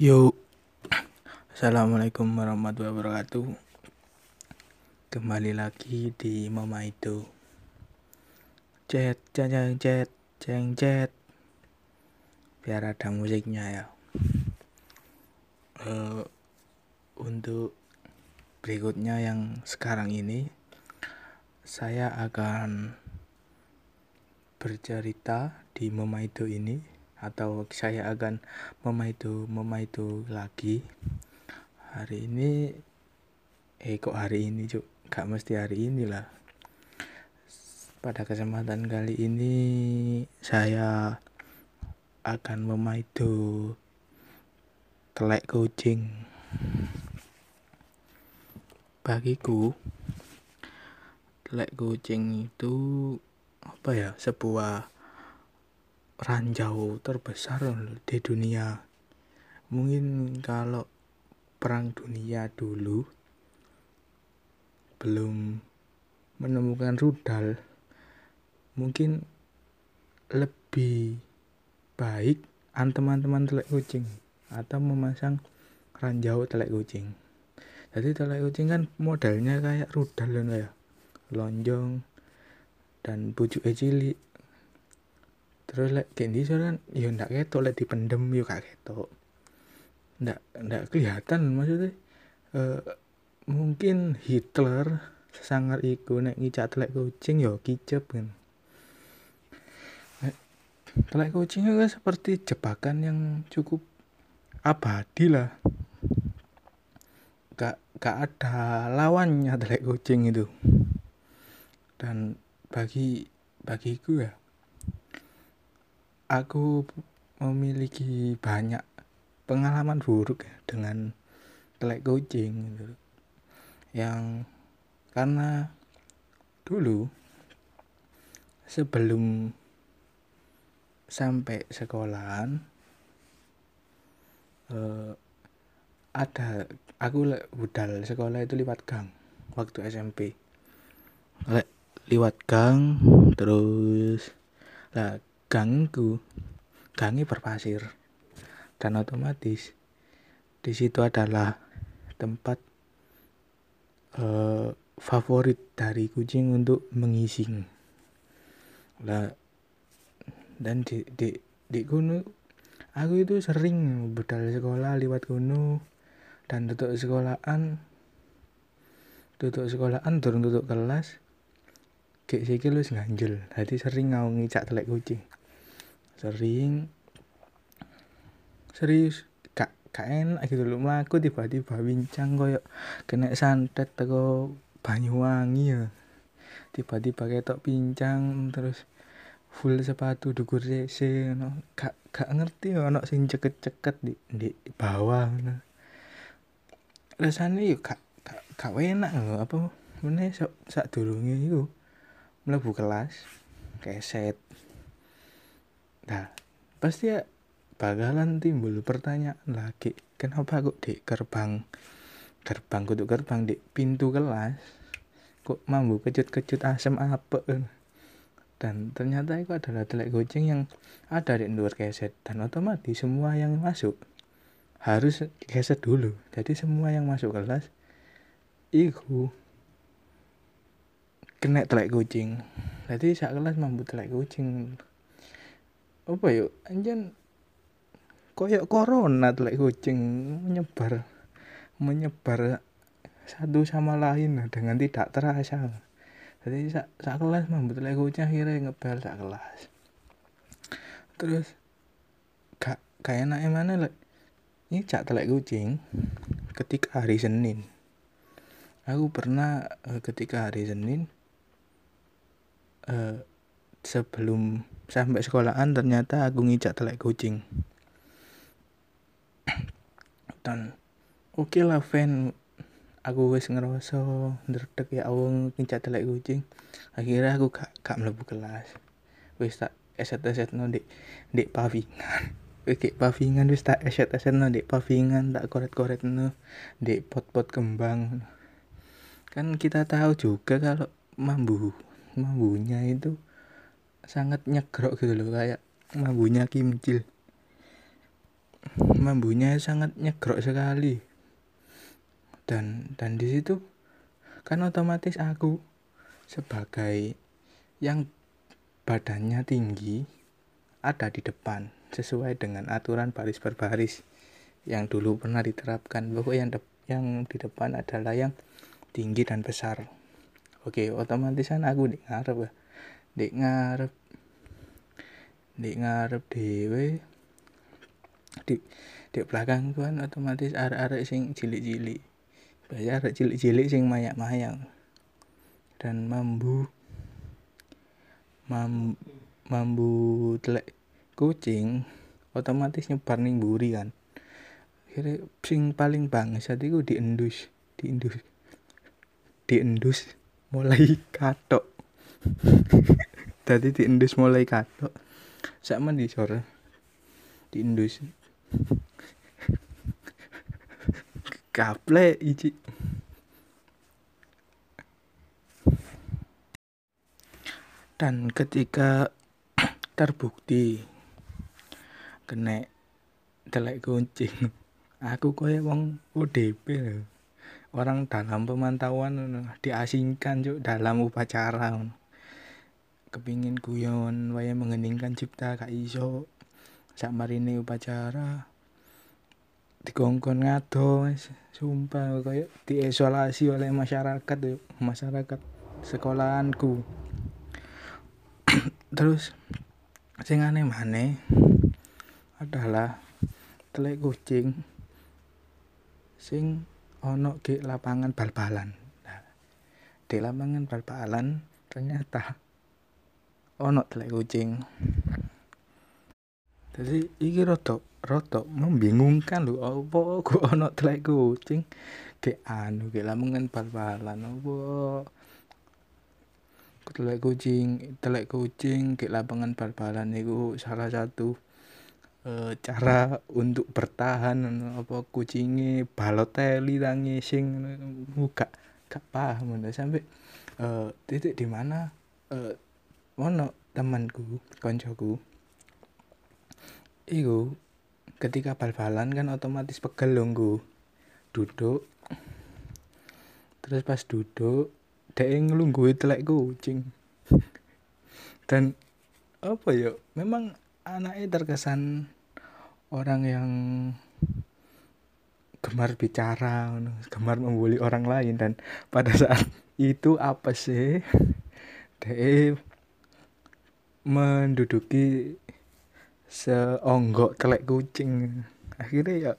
Yo, assalamualaikum warahmatullahi wabarakatuh. Kembali lagi di Mama itu. Cet, ceng, cet, ceng, cet. Biar ada musiknya ya. Uh, untuk berikutnya yang sekarang ini, saya akan bercerita di Mama itu ini atau saya akan memaitu memaitu lagi. Hari ini eh kok hari ini cuk? Gak mesti hari ini lah. Pada kesempatan kali ini saya akan memaitu telek kucing. Bagiku telek kucing itu apa ya? Sebuah ranjau terbesar di dunia. Mungkin kalau perang dunia dulu belum menemukan rudal, mungkin lebih baik teman-teman telek kucing atau memasang ranjau telek kucing. Jadi telek kucing kan modelnya kayak rudal ya, lonjong dan bujuk cilik terus lek like, di kan ya ndak ketok lek dipendem yo gak ketok. Ndak ndak kelihatan maksudnya. Uh, mungkin Hitler sangar iku nek ngicak telek kucing yo kicep kan. Telek kucing itu seperti jebakan yang cukup abadi lah. Gak gak ada lawannya telek kucing itu. Dan bagi bagiku ya aku memiliki banyak pengalaman buruk ya dengan telek kucing gitu. yang karena dulu sebelum sampai sekolahan eh, ada aku le, budal sekolah itu lewat gang waktu SMP le, lewat gang terus lah gangku gangi berpasir. Dan otomatis di situ adalah tempat uh, favorit dari kucing untuk mengising. Lah dan di di di gunung aku itu sering budal sekolah lewat gunung dan tutup sekolahan. Tutup sekolahan turun tutup kelas kayak sih lu ganjel jadi sering ngau ngicak telek kucing sering. Serius. Kak kak enak gitu loh. Melaku tiba-tiba bincang koyo kena santet teko Banyuwangi ya. Tiba-tiba ketok pincang terus full sepatu dukur CC no gak gak ngerti ono sing ceket-ceket di di bawah no. rasanya yuk gak gak gak enak loh apa mana sak sak durunge iku. Mlebu kelas keset Nah, pasti ya bakalan timbul pertanyaan lagi, kenapa kok di gerbang gerbang kudu gerbang di pintu kelas kok mampu kecut-kecut asam apa dan ternyata itu adalah telek kucing yang ada di luar keset dan otomatis semua yang masuk harus keset dulu. Jadi semua yang masuk kelas iku kena telek kucing jadi saat kelas mampu telek kucing apa yuk? Anjen koyok corona tuh kucing menyebar menyebar satu sama lain dengan tidak terasa. Jadi sak, sak kelas mah betul kucing akhirnya ngebel sak kelas. Terus gak kayak enak mana lah ini cak telek kucing ketika hari Senin. Aku pernah uh, ketika hari Senin uh, sebelum sampai sekolahan ternyata aku ngicak telek kucing dan oke okay lah fan. Aku wis ngerasa ndredeg ya awong ngicak telek kucing akhirnya aku gak gak mlebu kelas. Wis tak eset-eset no di di pavingan Oke, pavingan wis tak eset-eset no di pavingan tak koret-koret no di pot-pot kembang. Kan kita tahu juga kalau mambu mambunya itu sangat nyegrok gitu loh kayak mambunya kimcil mambunya sangat nyegrok sekali. Dan dan di situ kan otomatis aku sebagai yang badannya tinggi ada di depan sesuai dengan aturan baris per baris yang dulu pernah diterapkan. Bahwa yang de yang di depan adalah yang tinggi dan besar. Oke otomatis kan aku di di ngarep. Di ngarep dewe di di belakang kan otomatis arek-arek sing cilik-cilik. Biasa arek cilik-cilik sing mayak-mayak. Dan mambu mam mambu telek kucing otomatis nyebar ning buri kan. Akhirnya sing paling bangsat iku diendus diendus diendus mulai katok tadi diendus mulai katok sama disor diendus kaple iki. Dan ketika terbukti kena telek kucing aku koyo wong ODP orang dalam pemantauan diasingkan cuk dalam upacara kepingin guyon waya mengeningkan cipta kak iso. Sak marine upacara dikongkon ngado sumpah kayak diisolasi oleh masyarakat yuk masyarakat sekolahanku. Terus sing aneh maneh adalah telek kucing sing ono ke lapangan bal-balan. Nah, di lapangan bal-balan ternyata ono telek kucing jadi iki rotok rotok membingungkan lho apa kok ono telek kucing ke anu ke lapangan bal-balan apa? Telek kucing telek kucing ke lapangan bal-balan itu salah satu e, cara untuk bertahan apa kucingnya baloteli tangi sing muka gak paham sampai e, titik di mana e, ono temanku koncoku. Iku ketika bal-balan kan otomatis pegel longgu duduk. Terus pas duduk dek ngelungguhi telek kucing dan apa ya memang anaknya terkesan orang yang gemar bicara gemar membuli orang lain. Dan pada saat itu apa sih? Dek menduduki seonggok telek kucing. Akhirnya ya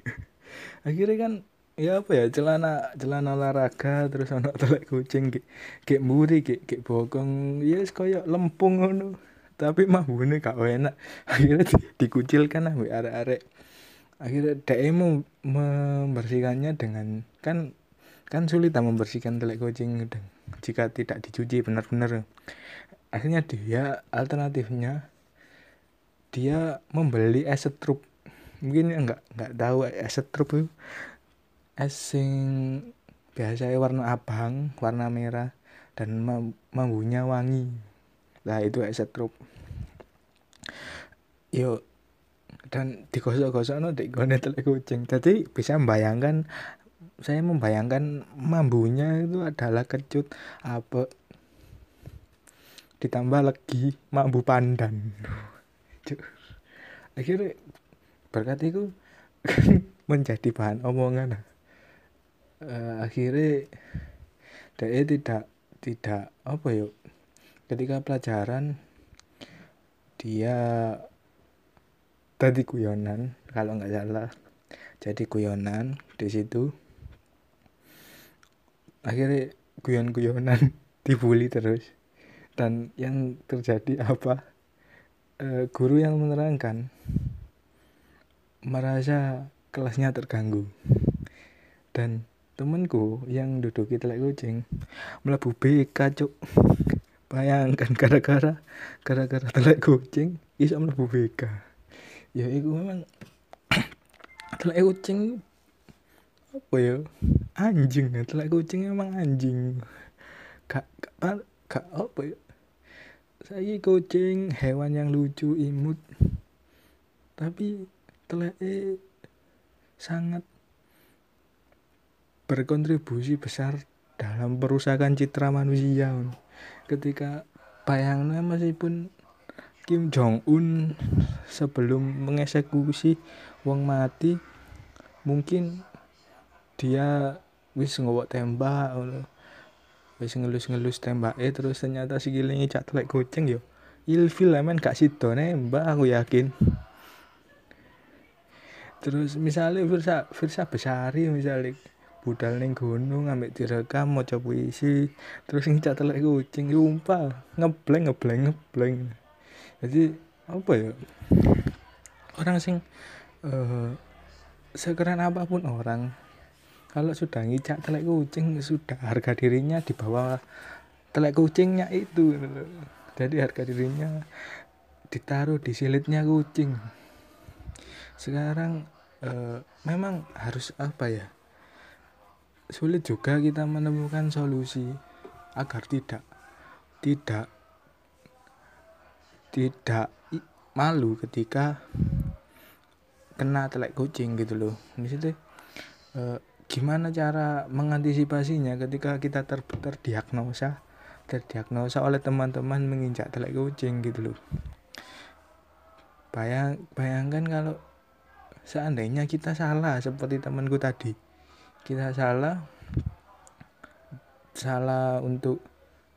akhirnya kan ya apa ya celana celana olahraga terus anak telek kucing kayak kayak muri kayak kayak bokong. Ya yes, kayak lempung ngono. Tapi mah bune gak enak. Akhirnya di, dikucilkan lah arek-arek. Akhirnya mau membersihkannya dengan kan kan sulit membersihkan telek kucing jika tidak dicuci benar-benar akhirnya dia alternatifnya dia membeli es setrup mungkin enggak enggak tahu es setrup itu. Es sing biasanya warna abang warna merah dan mambunya wangi. Lah itu es setrup yo dan digosok-gosok no di gone kucing. Jadi bisa membayangkan saya membayangkan mambunya itu adalah kecut apa ditambah lagi mambu pandan. Akhirnya berkat itu menjadi bahan omongan. Uh, akhirnya dia tidak tidak apa yuk ketika pelajaran dia tadi kuyonan kalau nggak salah jadi kuyonan di situ. Akhirnya kuyon-kuyonan dibully terus dan yang terjadi apa? E, guru yang menerangkan merasa kelasnya terganggu. Dan temenku yang duduk di telek kucing melebu BK cuk. Bayangkan gara-gara gara-gara telek kucing bisa melebu BK ya itu memang telek kucing apa ya? Anjing ya telek kucing memang anjing. Gak gak, gak apa ya saya kucing hewan yang lucu imut. Tapi teleke sangat berkontribusi besar dalam perusakan citra manusia. Ketika bayangnya meskipun Kim Jong Un sebelum mengeksekusi wong mati mungkin dia wis ngowok tembak wis ngelus-ngelus tembake terus ternyata sikile ngicak telek kucing yo. Ilfil men gak sido nembak aku yakin. Terus misalnya Firsa Firsa Besari misalnya budal ning gunung ambek direkam maca puisi terus ngicak telek kucing sumpah ngebleng ngebleng ngebleng. Jadi apa ya orang sing uh, sekeren apa pun orang kalau sudah ngicak telek kucing sudah harga dirinya di bawah telek kucingnya itu jadi harga dirinya ditaruh di silitnya kucing. Sekarang uh, memang harus apa ya? Sulit juga kita menemukan solusi agar tidak tidak tidak malu ketika kena telek kucing gitu loh. Di situ e, gimana cara mengantisipasinya ketika kita ter, terdiagnosa? Terdiagnosa oleh teman-teman menginjak telek kucing gitu loh. Bayang bayangkan kalau seandainya kita salah seperti temanku tadi. Kita salah salah untuk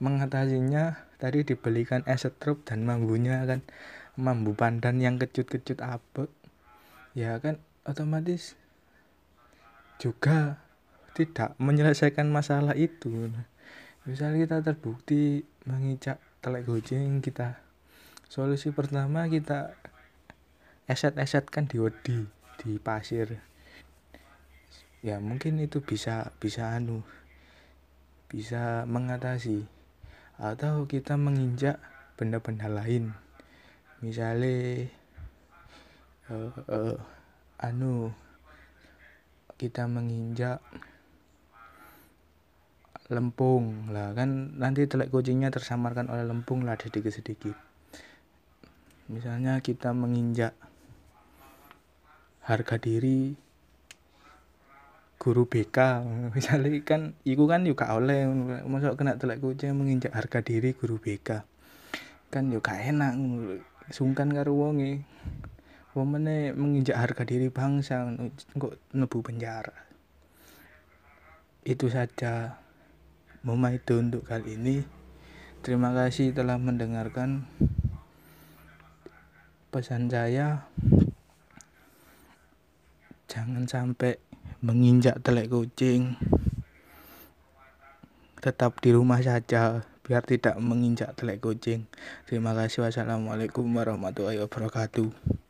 mengatasinya tadi dibelikan es setrup dan mambunya kan. Mambu pandan yang kecut-kecut apa ya kan otomatis juga tidak menyelesaikan masalah itu. Misalnya kita terbukti mengicak telek gojeng kita solusi pertama kita eset-eset kan di odi di pasir. Ya mungkin itu bisa bisa anu bisa mengatasi. Atau kita menginjak benda-benda lain. Misalnya uh, uh, anu kita menginjak lempung. Lah kan nanti telek kucingnya tersamarkan oleh lempung lah sedikit-sedikit. Misalnya kita menginjak harga diri guru BK misalnya kan iku kan juga oleh. Masuk kena telek kucing menginjak harga diri guru BK kan juga enak sungkan karo wonge womene menginjak harga diri bangsa kok nebu penjara. Itu saja. Mama itu untuk kali ini. Terima kasih telah mendengarkan pesan saya. Jangan sampai menginjak telek kucing. Tetap di rumah saja biar tidak menginjak telek kucing. Terima kasih. Wassalamualaikum warahmatullahi wabarakatuh